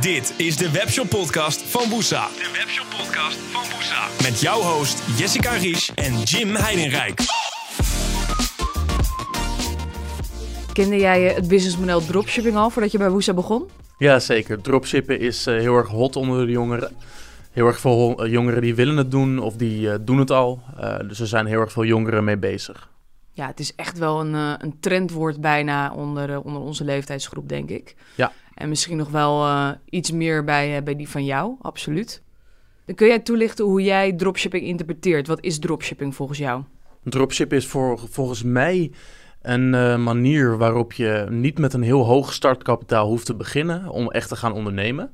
Dit is de Webshop Podcast van Woesa. De Webshop Podcast van Woesa. Met jouw host Jessica Ries en Jim Heidenrijk. Kende jij eh, het businessmodel dropshipping al voordat je bij Woesa begon? Ja, zeker. Dropshippen is uh, heel erg hot onder de jongeren. Heel erg veel uh, jongeren die willen het doen of die uh, doen het al. dus er zijn heel erg veel jongeren mee bezig. Ja, het is echt wel een, een trendwoord bijna onder, onder onze leeftijdsgroep, denk ik. Ja. En misschien nog wel uh, iets meer bij, uh, bij die van jou, absoluut. Dan kun jij toelichten hoe jij dropshipping interpreteert. Wat is dropshipping volgens jou? Dropshipping is voor, volgens mij een uh, manier waarop je niet met een heel hoog startkapitaal hoeft te beginnen om echt te gaan ondernemen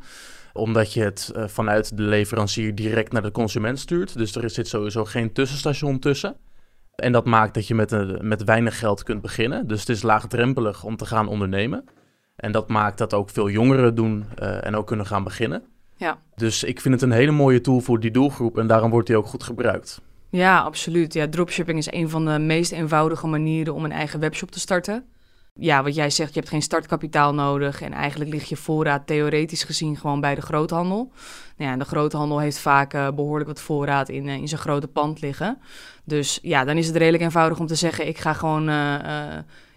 omdat je het vanuit de leverancier direct naar de consument stuurt. Dus er zit sowieso geen tussenstation tussen. En dat maakt dat je met, met weinig geld kunt beginnen. Dus het is laagdrempelig om te gaan ondernemen. En dat maakt dat ook veel jongeren doen uh, en ook kunnen gaan beginnen. Ja. Dus ik vind het een hele mooie tool voor die doelgroep en daarom wordt die ook goed gebruikt. Ja, absoluut. Ja, dropshipping is een van de meest eenvoudige manieren om een eigen webshop te starten. Ja, wat jij zegt, je hebt geen startkapitaal nodig en eigenlijk ligt je voorraad theoretisch gezien gewoon bij de groothandel. Nou ja, de groothandel heeft vaak uh, behoorlijk wat voorraad in, uh, in zijn grote pand liggen. Dus ja, dan is het redelijk eenvoudig om te zeggen, ik ga gewoon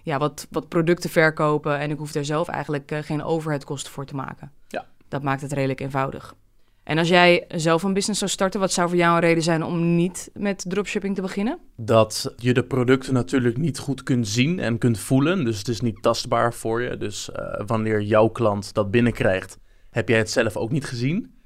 ja, wat, wat producten verkopen en ik hoef daar zelf eigenlijk uh, geen overheadkosten voor te maken. Ja. Dat maakt het redelijk eenvoudig. En als jij zelf een business zou starten, wat zou voor jou een reden zijn om niet met dropshipping te beginnen? Dat je de producten natuurlijk niet goed kunt zien en kunt voelen. Dus het is niet tastbaar voor je. Dus uh, wanneer jouw klant dat binnenkrijgt, heb jij het zelf ook niet gezien.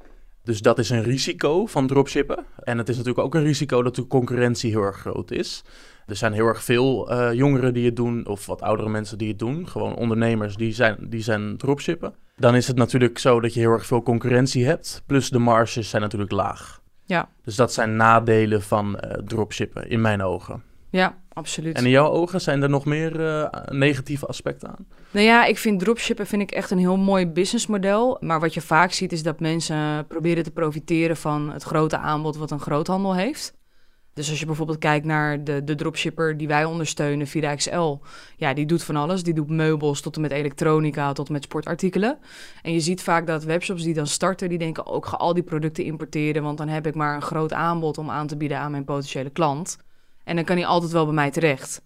Dus dat is een risico van dropshippen. En het is natuurlijk ook een risico dat de concurrentie heel erg groot is. Er zijn heel erg veel uh, jongeren die het doen, of wat oudere mensen die het doen. Gewoon ondernemers die zijn, die zijn dropshippen. Dan is het natuurlijk zo dat je heel erg veel concurrentie hebt. Plus de marges zijn natuurlijk laag. Ja. Dus dat zijn nadelen van uh, dropshippen, in mijn ogen. Ja, absoluut. En in jouw ogen zijn er nog meer uh, negatieve aspecten aan? Nou ja, ik vind dropshippen vind ik echt een heel mooi businessmodel. Maar wat je vaak ziet is dat mensen proberen te profiteren van het grote aanbod wat een groothandel heeft. Dus als je bijvoorbeeld kijkt naar de, de dropshipper die wij ondersteunen, Vida XL. Ja, die doet van alles. Die doet meubels tot en met elektronica, tot en met sportartikelen. En je ziet vaak dat webshops die dan starten, die denken ook, ga al die producten importeren, want dan heb ik maar een groot aanbod om aan te bieden aan mijn potentiële klant. En dan kan hij altijd wel bij mij terecht.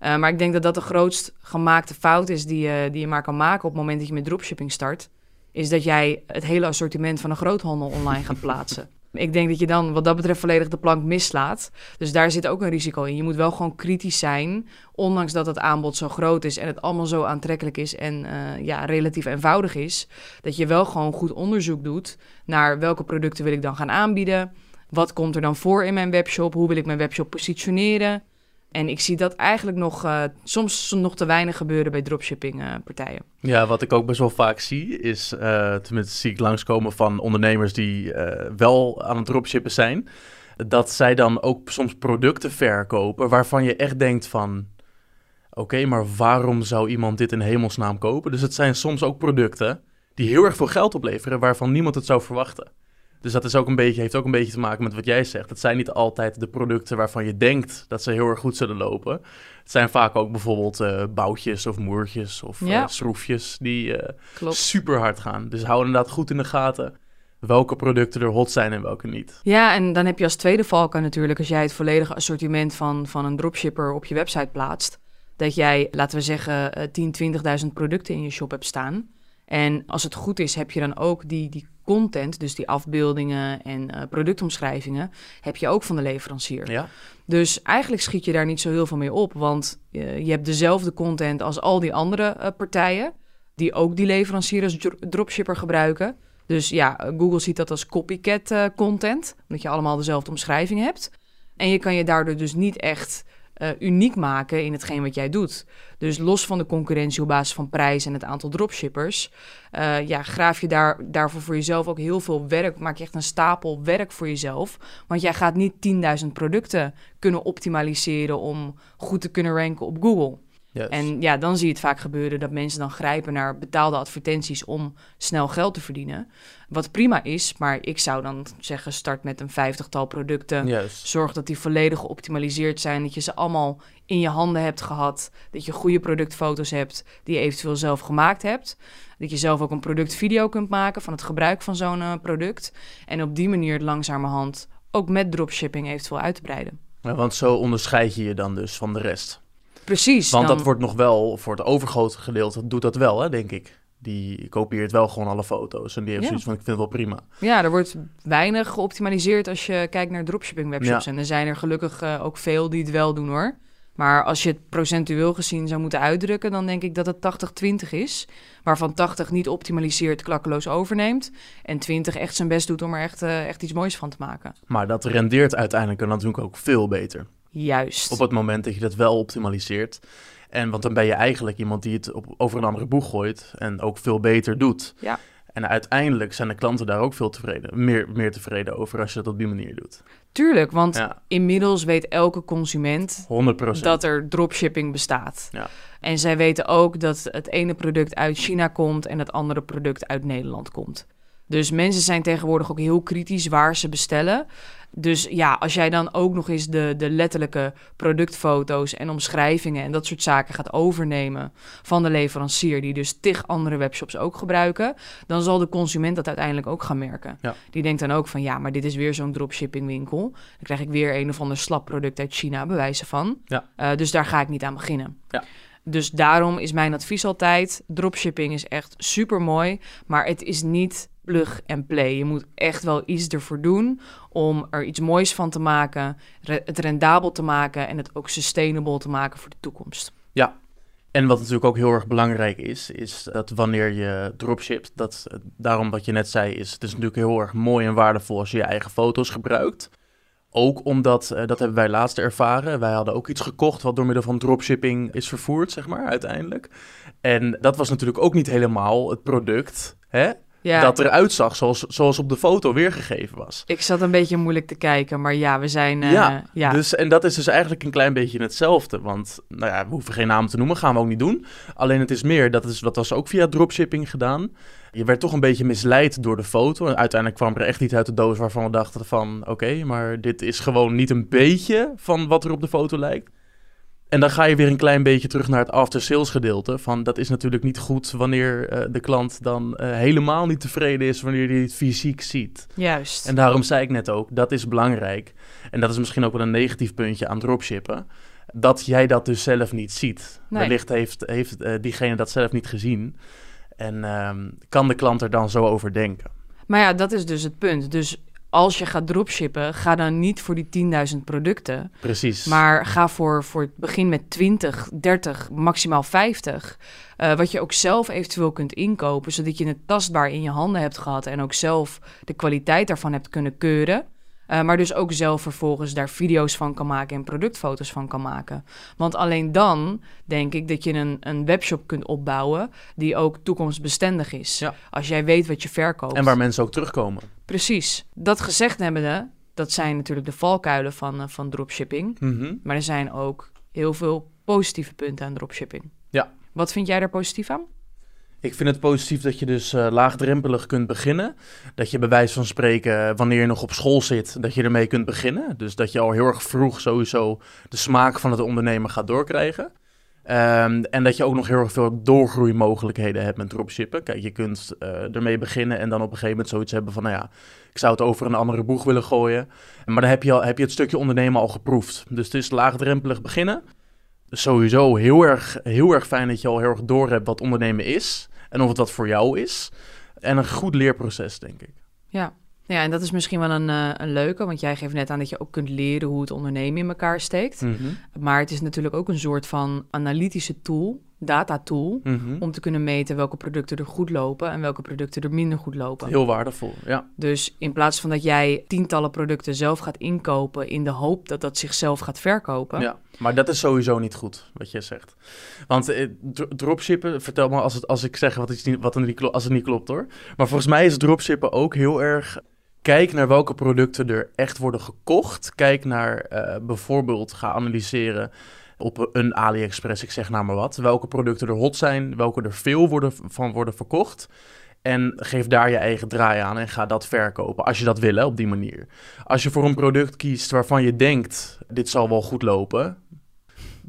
Uh, maar ik denk dat dat de grootst gemaakte fout is die je, die je maar kan maken op het moment dat je met dropshipping start. Is dat jij het hele assortiment van een groothandel online gaat plaatsen. Ik denk dat je dan wat dat betreft volledig de plank mislaat. Dus daar zit ook een risico in. Je moet wel gewoon kritisch zijn, ondanks dat het aanbod zo groot is en het allemaal zo aantrekkelijk is en uh, ja, relatief eenvoudig is. Dat je wel gewoon goed onderzoek doet naar welke producten wil ik dan gaan aanbieden. Wat komt er dan voor in mijn webshop? Hoe wil ik mijn webshop positioneren? En ik zie dat eigenlijk nog uh, soms nog te weinig gebeuren bij dropshipping uh, partijen. Ja, wat ik ook best wel vaak zie, is uh, tenminste zie ik langskomen van ondernemers die wel aan het dropshippen zijn. Dat zij dan ook soms producten verkopen waarvan je echt denkt van... Oké, maar waarom zou iemand dit in hemelsnaam kopen? Dus het zijn soms ook producten die heel erg veel geld opleveren waarvan niemand het zou verwachten. Dus dat is ook een beetje, heeft ook een beetje te maken met wat jij zegt. Het zijn niet altijd de producten waarvan je denkt dat ze heel erg goed zullen lopen. Het zijn vaak ook bijvoorbeeld uh, boutjes of moertjes of ja. uh, schroefjes die uh, super hard gaan. Dus hou inderdaad goed in de gaten welke producten er hot zijn en welke niet. Ja, en dan heb je als tweede valkuil natuurlijk, als jij het volledige assortiment van, van een dropshipper op je website plaatst, dat jij, laten we zeggen, 10, 20.000 producten in je shop hebt staan. En als het goed is, heb je dan ook die, die content, dus die afbeeldingen en uh, productomschrijvingen, heb je ook van de leverancier. Ja. Dus eigenlijk schiet je daar niet zo heel veel mee op, want uh, je hebt dezelfde content als al die andere uh, partijen, die ook die leverancier als dropshipper gebruiken. Dus ja, Google ziet dat als copycat content, omdat je allemaal dezelfde omschrijving hebt. En je kan je daardoor dus niet echt uh, uniek maken in hetgeen wat jij doet. Dus los van de concurrentie op basis van prijs en het aantal dropshippers, uh, ja, graaf je daar, daarvoor voor jezelf ook heel veel werk. Maak je echt een stapel werk voor jezelf. Want jij gaat niet 10.000 producten kunnen optimaliseren om goed te kunnen ranken op Google. En ja, dan zie je het vaak gebeuren dat mensen dan grijpen naar betaalde advertenties om snel geld te verdienen. Wat prima is, maar ik zou dan zeggen: start met een vijftigtal producten. Zorg dat die volledig geoptimaliseerd zijn. Dat je ze allemaal in je handen hebt gehad. Dat je goede productfoto's hebt die je eventueel zelf gemaakt hebt. Dat je zelf ook een productvideo kunt maken van het gebruik van zo'n eh, product. En op die manier langzamerhand ook met dropshipping eventueel uit te breiden. Ja, want zo onderscheid je je dan dus van de rest. Precies. Want dan- dat wordt nog wel, voor het overgrote gedeelte, doet dat wel, hè, denk ik. Die kopieert wel gewoon alle foto's. En die heeft Ja. zoiets van, ik vind het wel prima. Ja, er wordt weinig geoptimaliseerd als je kijkt naar dropshipping webshops. Ja. En er zijn er gelukkig eh, ook veel die het wel doen hoor. Maar als je het procentueel gezien zou moeten uitdrukken, dan denk ik dat het 80-20 is. Waarvan 80 niet optimaliseert, klakkeloos overneemt. En 20 echt zijn best doet om er echt, eh, echt iets moois van te maken. Maar dat rendeert uiteindelijk dan natuurlijk ook veel beter. Juist. Op het moment dat je dat wel optimaliseert. En want dan ben je eigenlijk iemand die het op, over een andere boeg gooit en ook veel beter doet. Ja. En uiteindelijk zijn de klanten daar ook veel tevreden, meer, meer tevreden over als je dat op die manier doet. Tuurlijk, want Ja, inmiddels weet elke consument 100%. dat er dropshipping bestaat. Ja. En zij weten ook dat het ene product uit China komt en het andere product uit Nederland komt. Dus mensen zijn tegenwoordig ook heel kritisch waar ze bestellen. Dus ja, als jij dan ook nog eens de, de letterlijke productfoto's en omschrijvingen en dat soort zaken gaat overnemen van de leverancier, die dus tig andere webshops ook gebruiken, dan zal de consument dat uiteindelijk ook gaan merken. Ja. Die denkt dan ook van ja, maar dit is weer zo'n dropshipping winkel. Dan krijg ik weer een of ander slap product uit China, bewijzen van. Ja. Eh, dus daar ga ik niet aan beginnen. Ja. Dus daarom is mijn advies altijd: dropshipping is echt super mooi, maar het is niet plug and play. Je moet echt wel iets ervoor doen om er iets moois van te maken, het rendabel te maken en het ook sustainable te maken voor de toekomst. Ja. En wat natuurlijk ook heel erg belangrijk is, is dat wanneer je dropshipt, dat daarom wat je net zei, is het is natuurlijk heel erg mooi en waardevol als je je eigen foto's gebruikt. Ook omdat, eh, dat hebben wij laatst ervaren, wij hadden ook iets gekocht wat door middel van dropshipping is vervoerd, zeg maar, uiteindelijk. En dat was natuurlijk ook niet helemaal het product, hè, Ja, dat eruit zag zoals, zoals op de foto weergegeven was. ik zat een beetje moeilijk te kijken, maar ja, we zijn. eh, Ja, ja. Dus, en dat is dus eigenlijk een klein beetje hetzelfde. Want nou ja, we hoeven geen namen te noemen, gaan we ook niet doen. Alleen het is meer, dat, is, dat was ook via dropshipping gedaan. Je werd toch een beetje misleid door de foto. En uiteindelijk kwam er echt iets uit de doos waarvan we dachten van... oké, maar dit is gewoon niet een beetje van wat er op de foto lijkt. En dan ga je weer een klein beetje terug naar het after-sales gedeelte. Van dat is natuurlijk niet goed wanneer eh, de klant dan eh, helemaal niet tevreden is... wanneer hij het fysiek ziet. Juist. En daarom zei ik net ook, dat is belangrijk. En dat is misschien ook wel een negatief puntje aan dropshippen. Dat jij dat dus zelf niet ziet. Nee. Wellicht heeft, heeft eh, diegene dat zelf niet gezien. En ehm, kan de klant er dan zo over denken. Maar ja, dat is dus het punt. Dus als je gaat dropshippen, ga dan niet voor die 10.000 producten. Precies. Maar ga voor, voor het begin met 20, 30, maximaal 50. eh, wat je ook zelf eventueel kunt inkopen, zodat je het tastbaar in je handen hebt gehad en ook zelf de kwaliteit daarvan hebt kunnen keuren. Eh, maar dus ook zelf vervolgens daar video's van kan maken en productfoto's van kan maken. Want alleen dan denk ik dat je een, een webshop kunt opbouwen die ook toekomstbestendig is. Ja. Als jij weet wat je verkoopt. En waar mensen ook terugkomen. Precies. Dat gezegd hebbende, dat zijn natuurlijk de valkuilen van, eh, van dropshipping. Mhm. Maar er zijn ook heel veel positieve punten aan dropshipping. Ja. Wat vind jij daar positief aan? Ik vind het positief dat je dus eh, laagdrempelig kunt beginnen. Dat je bij wijze van spreken, wanneer je nog op school zit, dat je ermee kunt beginnen. Dus dat je al heel erg vroeg sowieso de smaak van het ondernemen gaat doorkrijgen. Ehm, en dat je ook nog heel erg veel doorgroeimogelijkheden hebt met dropshippen. Kijk, je kunt eh, ermee beginnen en dan op een gegeven moment zoiets hebben van, nou ja, ik zou het over een andere boeg willen gooien. Maar dan heb je, al, heb je het stukje ondernemen al geproefd. Dus het is laagdrempelig beginnen. Sowieso heel erg, heel erg fijn dat je al heel erg door hebt wat ondernemen is. En of het wat voor jou is. En een goed leerproces, denk ik. Ja. Ja, en dat is misschien wel een, eh, een leuke, want jij geeft net aan dat je ook kunt leren hoe het ondernemen in elkaar steekt. Mhm. Maar het is natuurlijk ook een soort van analytische tool, data tool, Mhm. om te kunnen meten welke producten er goed lopen en welke producten er minder goed lopen. Heel waardevol, ja. Dus in plaats van dat jij tientallen producten zelf gaat inkopen in de hoop dat dat zichzelf gaat verkopen, ja. Maar dat is sowieso niet goed, wat je zegt. Want eh, dro- dropshippen, vertel me als, het, als ik zeg wat, is niet, wat niet klopt, als het niet klopt hoor. Maar volgens mij is dropshippen ook heel erg... Kijk naar welke producten er echt worden gekocht. Kijk naar eh, bijvoorbeeld, ga analyseren... op een AliExpress, ik zeg nou maar wat, welke producten er hot zijn, welke er veel worden, van worden verkocht. En geef daar je eigen draai aan en ga dat verkopen. Als je dat wil, op die manier. Als je voor een product kiest waarvan je denkt: dit zal wel goed lopen.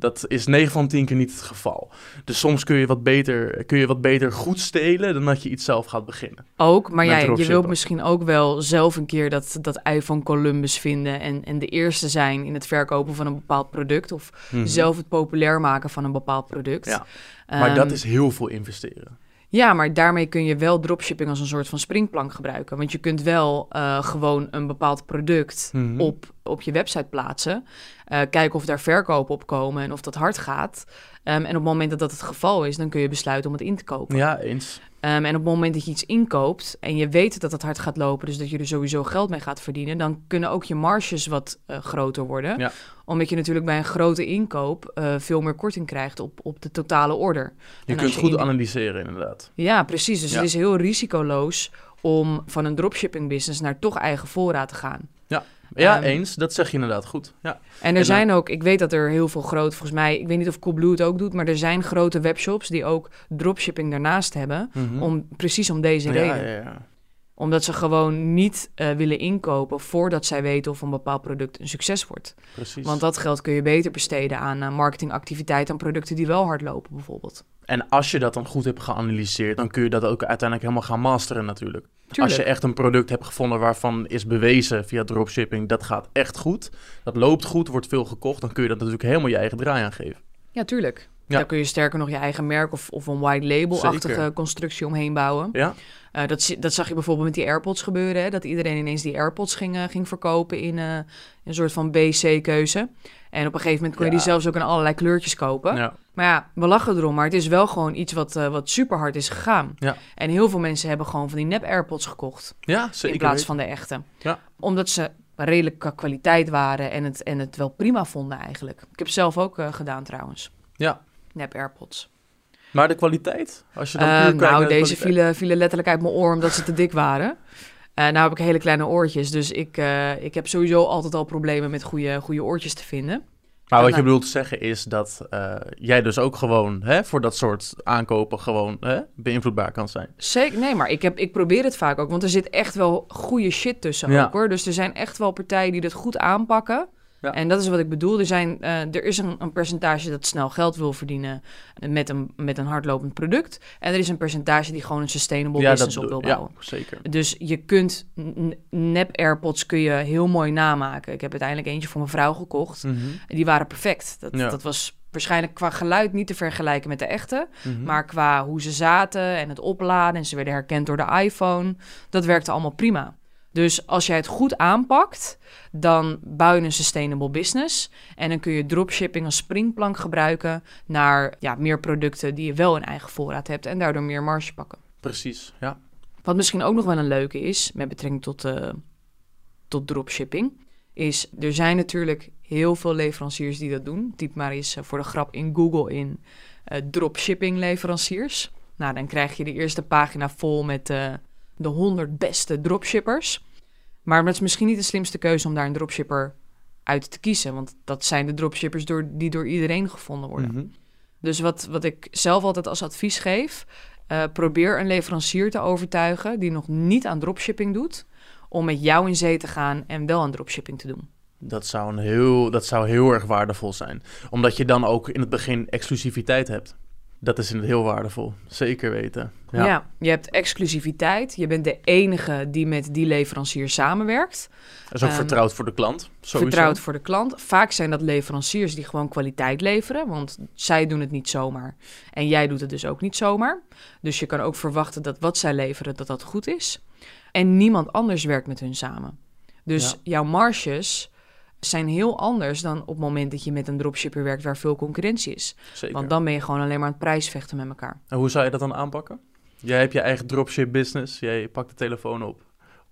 Dat is 9 van 10 keer niet het geval. Dus soms kun je wat beter, kun je wat beter goed stelen dan dat je iets zelf gaat beginnen. Ook, maar jij, je wilt misschien ook wel zelf een keer dat, dat ei van Columbus vinden en, en de eerste zijn in het verkopen van een bepaald product. Of Mhm. zelf het populair maken van een bepaald product. Ja, Maar dat Ehm, is heel veel investeren. Ja, maar daarmee kun je wel dropshipping als een soort van springplank gebruiken. Want je kunt wel eh, gewoon een bepaald product Mhm. op, op je website plaatsen. eh, kijken of daar verkopen op komen en of dat hard gaat. Ehm, en op het moment dat dat het geval is, dan kun je besluiten om het in te kopen. Ja, eens. Ehm, en op het moment dat je iets inkoopt en je weet dat het hard gaat lopen, dus dat je er sowieso geld mee gaat verdienen, dan kunnen ook je marges wat eh, groter worden. Ja. Omdat je natuurlijk bij een grote inkoop eh, veel meer korting krijgt op, op de totale order. Je En kunt je goed in- analyseren inderdaad. Ja, precies. Dus Ja. het is heel risicoloos om van een dropshipping business naar toch eigen voorraad te gaan. Ja, Ehm, eens. Dat zeg je inderdaad goed. Ja. En er dan- zijn ook, ik weet dat er heel veel grote, volgens mij, ik weet niet of Coolblue het ook doet, maar er zijn grote webshops die ook dropshipping daarnaast hebben. Mhm. Om, precies om deze reden. ja, ja. Omdat ze gewoon niet eh, willen inkopen voordat zij weten of een bepaald product een succes wordt. Precies. Want dat geld kun je beter besteden aan eh, marketingactiviteiten, aan producten die wel hard lopen bijvoorbeeld. En als je dat dan goed hebt geanalyseerd, dan kun je dat ook uiteindelijk helemaal gaan masteren natuurlijk. Tuurlijk. Als je echt een product hebt gevonden waarvan is bewezen via dropshipping, dat gaat echt goed, dat loopt goed, wordt veel gekocht, dan kun je dat natuurlijk helemaal je eigen draai aan geven. Ja, tuurlijk. Ja. Daar kun je sterker nog je eigen merk of, of een white label-achtige constructie omheen bouwen. Ja? Eh, dat, dat zag je bijvoorbeeld met die AirPods gebeuren. Hè? Dat iedereen ineens die AirPods ging, eh, ging verkopen in eh, een soort van BC-keuze. En op een gegeven moment kon je Ja. die zelfs ook in allerlei kleurtjes kopen. Ja. Maar ja, we lachen erom, maar het is wel gewoon iets wat, wat super hard is gegaan. Ja. En heel veel mensen hebben gewoon van die nep-AirPods gekocht Ja, zeker. in plaats van de echte. Ja. Omdat ze redelijk qua kwaliteit waren en het, en het wel prima vonden eigenlijk. Ik heb het zelf ook gedaan trouwens. Ja. Nep-AirPods. Maar de kwaliteit? Als je dan kijkt nou, de deze vielen, vielen letterlijk uit mijn oor omdat ze te dik waren. Eh nou heb ik hele kleine oortjes, dus ik, eh, ik heb sowieso altijd al problemen met goede, goede oortjes te vinden. Maar wat je bedoelt te zeggen is dat jij dus ook gewoon hè, voor dat soort aankopen gewoon hè, beïnvloedbaar kan zijn. Zeker, nee, maar ik, heb, ik probeer het vaak ook, want er zit echt wel goede shit tussen Ja. ook hoor. Dus er zijn echt wel partijen die dat goed aanpakken. Ja. En dat is wat ik bedoel. Er, zijn, eh, er is een, een percentage dat snel geld wil verdienen met een, met een hardlopend product. En er is een percentage die gewoon een sustainable business op wil bouwen. Ja, zeker. Dus je kunt nep AirPods kun je heel mooi namaken. Ik heb uiteindelijk eentje voor mijn vrouw gekocht. En die waren perfect. Dat, dat was waarschijnlijk qua geluid niet te vergelijken met de echte. mhm. Maar qua hoe ze zaten en het opladen en ze werden herkend door de iPhone, dat werkte allemaal prima. Dus als jij het goed aanpakt, dan bouw je een sustainable business. En dan kun je dropshipping als springplank gebruiken naar ja, meer producten die je wel in eigen voorraad hebt en daardoor meer marge pakken. Precies, ja. Wat misschien ook nog wel een leuke is, met betrekking tot, eh, tot dropshipping, is er zijn natuurlijk heel veel leveranciers die dat doen. Typ maar eens eh, voor de grap in Google in eh, dropshipping leveranciers. Nou, dan krijg je de eerste pagina vol met de 100 beste dropshippers. Maar het is misschien niet de slimste keuze om daar een dropshipper uit te kiezen, want dat zijn de dropshippers door, die door iedereen gevonden worden. Mhm. Dus wat, wat ik zelf altijd als advies geef, eh, probeer een leverancier te overtuigen die nog niet aan dropshipping doet, om met jou in zee te gaan en wel aan dropshipping te doen. Dat zou, een heel, dat zou heel erg waardevol zijn. Omdat je dan ook in het begin exclusiviteit hebt. Dat is inderdaad heel waardevol. Zeker weten. Ja. je hebt exclusiviteit. Je bent de enige die met die leverancier samenwerkt. Dat is ook Ehm, vertrouwd voor de klant. Sowieso. Vertrouwd voor de klant. Vaak zijn dat leveranciers die gewoon kwaliteit leveren, want zij doen het niet zomaar. En jij doet het dus ook niet zomaar. Dus je kan ook verwachten dat wat zij leveren, dat dat goed is. En niemand anders werkt met hun samen. Dus Ja. jouw marges zijn heel anders dan op het moment dat je met een dropshipper werkt waar veel concurrentie is. Zeker. Want dan ben je gewoon alleen maar aan het prijsvechten met elkaar. En hoe zou je dat dan aanpakken? Jij hebt je eigen dropship business. Jij pakt de telefoon op.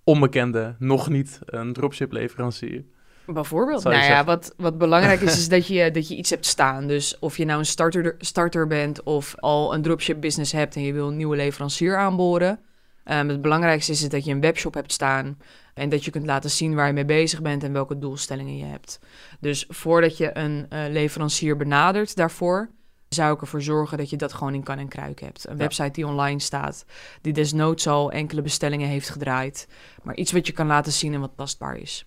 Onbekende, nog niet een dropship leverancier. Bijvoorbeeld. Nou ja, wat, wat belangrijk is, is dat je, dat je iets hebt staan. Dus of je nou een starter, starter bent of al een dropship business hebt en je wil een nieuwe leverancier aanboren. Um, het belangrijkste is dat je een webshop hebt staan en dat je kunt laten zien waar je mee bezig bent en welke doelstellingen je hebt. Dus voordat je een uh, leverancier benadert daarvoor, zou ik ervoor zorgen dat je dat gewoon in kan en kruik hebt. Een website die online staat, die desnoods al enkele bestellingen heeft gedraaid, maar iets wat je kan laten zien en wat tastbaar is.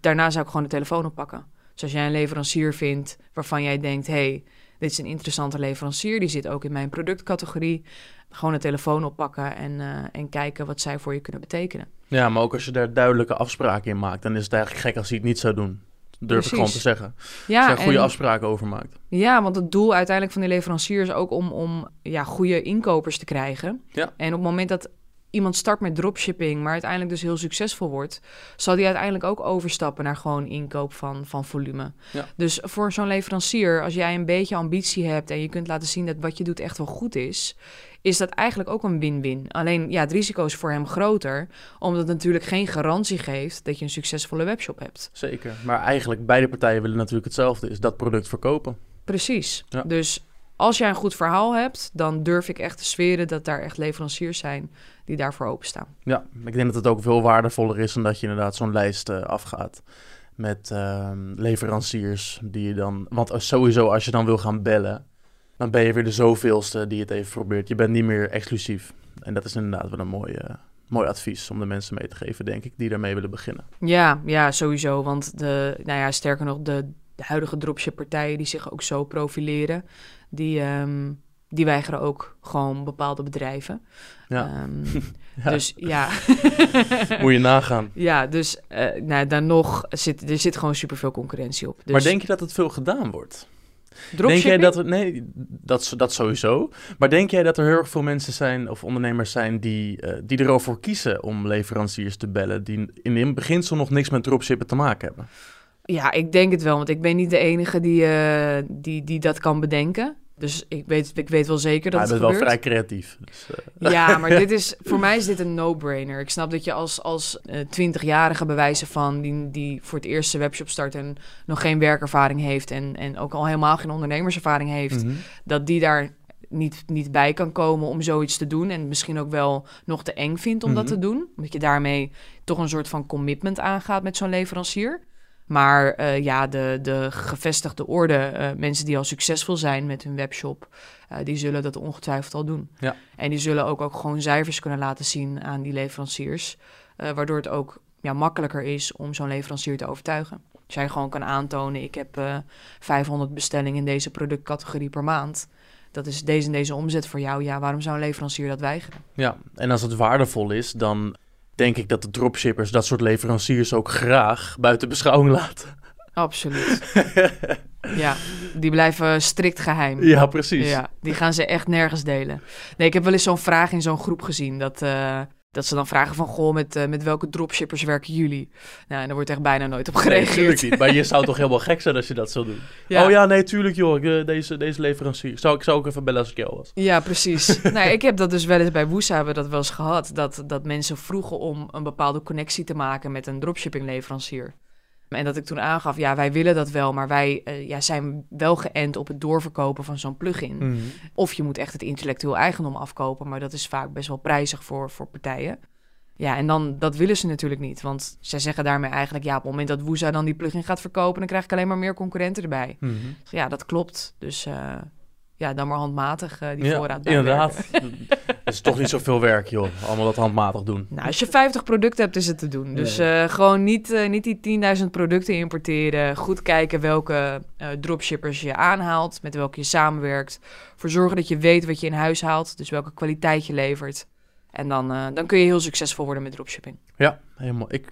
Daarna zou ik gewoon de telefoon oppakken. Dus als jij een leverancier vindt waarvan jij denkt, hey, dit is een interessante leverancier, die zit ook in mijn productcategorie, gewoon de telefoon oppakken en, uh, en kijken wat zij voor je kunnen betekenen. Ja, maar ook als je daar duidelijke afspraken in maakt, dan is het eigenlijk gek als hij het niet zou doen. Durf ik gewoon te zeggen. Ja, als je goede afspraken over maakt. Ja, want het doel uiteindelijk van die leverancier is ook om, om ja, goede inkopers te krijgen. Ja. En op het moment dat iemand start met dropshipping, maar uiteindelijk dus heel succesvol wordt, zal die uiteindelijk ook overstappen naar gewoon inkoop van, van volume. Ja. Dus voor zo'n leverancier, als jij een beetje ambitie hebt en je kunt laten zien dat wat je doet echt wel goed is, is dat eigenlijk ook een win-win. Alleen ja, het risico is voor hem groter, omdat het natuurlijk geen garantie geeft dat je een succesvolle webshop hebt. Zeker, maar eigenlijk beide partijen willen natuurlijk hetzelfde, is dat product verkopen. Precies. Dus als jij een goed verhaal hebt, dan durf ik echt te zweren dat daar echt leveranciers zijn die daarvoor openstaan. Ja, ik denk dat het ook veel waardevoller is dan dat je inderdaad zo'n lijst uh, afgaat met uh, leveranciers die je dan... Want sowieso als je dan wil gaan bellen, dan ben je weer de zoveelste die het even probeert. Je bent niet meer exclusief. En dat is inderdaad wel een mooi, uh, mooi advies om de mensen mee te geven, denk ik, die daarmee willen beginnen. Ja, ja, sowieso. Want de, nou ja, sterker nog, de, de huidige dropship-partijen die zich ook zo profileren, die, um, die weigeren ook gewoon bepaalde bedrijven. Ja. Um, ja. Dus ja. Moet je nagaan. Ja, dus uh, nou, dan nog zit er zit gewoon superveel concurrentie op. Dus... Maar denk je dat het veel gedaan wordt? Denk jij dat er, nee, dat, dat sowieso. Maar denk jij dat er heel erg veel mensen zijn of ondernemers zijn die, uh, die erover kiezen om leveranciers te bellen, die in het beginsel nog niks met dropshippen te maken hebben? Ja, ik denk het wel, want ik ben niet de enige die, uh, die, die dat kan bedenken. Dus ik weet, ik weet wel zeker dat ja, het gebeurt. wel vrij creatief. Dus, uh. Ja, maar dit is, voor mij is dit een no-brainer. Ik snap dat je als, als uh, 20-jarige bewijzen van... Die, die voor het eerst zijn webshop start en nog geen werkervaring heeft... en, en ook al helemaal geen ondernemerservaring heeft... Mm -hmm. dat die daar niet, niet bij kan komen om zoiets te doen... en misschien ook wel nog te eng vindt om mm -hmm. dat te doen. Omdat je daarmee toch een soort van commitment aangaat met zo'n leverancier... Maar uh, ja, de, de gevestigde orde, uh, mensen die al succesvol zijn met hun webshop, uh, die zullen dat ongetwijfeld al doen. Ja. En die zullen ook, ook gewoon cijfers kunnen laten zien aan die leveranciers, waardoor het ook ja, makkelijker is om zo'n leverancier te overtuigen. Als jij gewoon kan aantonen, ik heb 500 bestellingen in deze productcategorie per maand. Dat is deze en deze omzet voor jou. Ja, waarom zou een leverancier dat weigeren? Ja, en als het waardevol is, dan denk ik dat de dropshippers dat soort leveranciers ook graag buiten beschouwing laten. Absoluut. ja, die blijven strikt geheim. Ja, precies. Ja, die gaan ze echt nergens delen. Nee, ik heb wel eens zo'n vraag in zo'n groep gezien dat... Uh, dat ze dan vragen van, goh, met, uh, met welke dropshippers werken jullie? Nou, en daar wordt echt bijna nooit op gereageerd. Nee. Maar je zou toch helemaal gek zijn als je dat zou doen? Ja. Oh ja, nee, tuurlijk joh, eh, deze, deze leverancier. Zou ik zou ook even bellen als ik jou was. Ja, precies. nou, ik heb dat dus wel eens bij Woesa hebben we dat wel eens gehad. Dat, dat mensen vroegen om een bepaalde connectie te maken met een dropshipping leverancier. En dat ik toen aangaf, ja, wij willen dat wel, maar wij uh, ja, zijn wel geënt op het doorverkopen van zo'n plugin. Mm -hmm. Of je moet echt het intellectueel eigendom afkopen, maar dat is vaak best wel prijzig voor, voor partijen. Ja, en dan, dat willen ze natuurlijk niet. Want zij zeggen daarmee eigenlijk, ja, op het moment dat Woeza dan die plugin gaat verkopen, dan krijg ik alleen maar meer concurrenten erbij. Mm -hmm. Ja, dat klopt. Dus uh, ja, dan maar handmatig uh, die ja, voorraad Inderdaad. Het is toch niet zoveel werk, joh. Allemaal dat handmatig doen. Nou, als je 50 producten hebt, is het te doen. Dus uh, gewoon niet, uh, niet die 10.000 producten importeren. Goed kijken welke uh, dropshippers je aanhaalt, met welke je samenwerkt. Voor zorgen dat je weet wat je in huis haalt, dus welke kwaliteit je levert. En dan, dan kun je heel succesvol worden met dropshipping. Ja, helemaal. Ik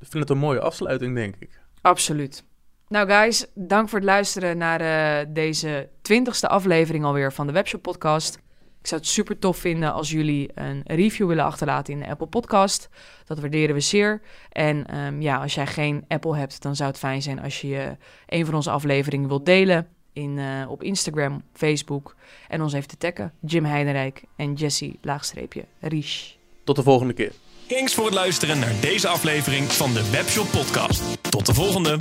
vind het een mooie afsluiting, denk ik. Absoluut. Nou guys, dank voor het luisteren naar uh, deze twintigste aflevering alweer van de Webshop Podcast. Ik zou het super tof vinden als jullie een review willen achterlaten in de Apple Podcast. Dat waarderen we zeer. En um, ja, als jij geen Apple hebt, dan zou het fijn zijn als je uh, een van onze afleveringen wilt delen. In, uh, op Instagram, Facebook. En ons even te taggen. Jim Heidenrijk en Jesse laagstreepje. Tot de volgende keer. Thanks voor het luisteren naar deze aflevering van de Webshop Podcast. Tot de volgende.